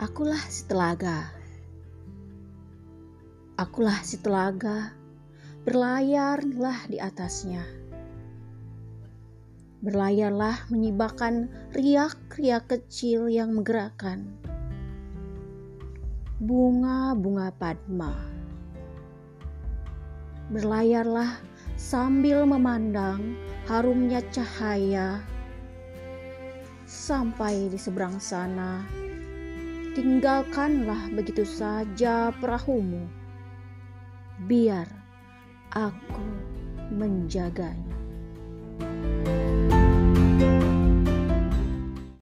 Akulah si telaga. Akulah si telaga, berlayarlah di atasnya. Berlayarlah menyibakkan riak-riak kecil yang menggerakkan. Bunga-bunga padma. Berlayarlah sambil memandang harumnya cahaya sampai di seberang sana tinggalkanlah begitu saja perahumu. Biar aku menjaganya.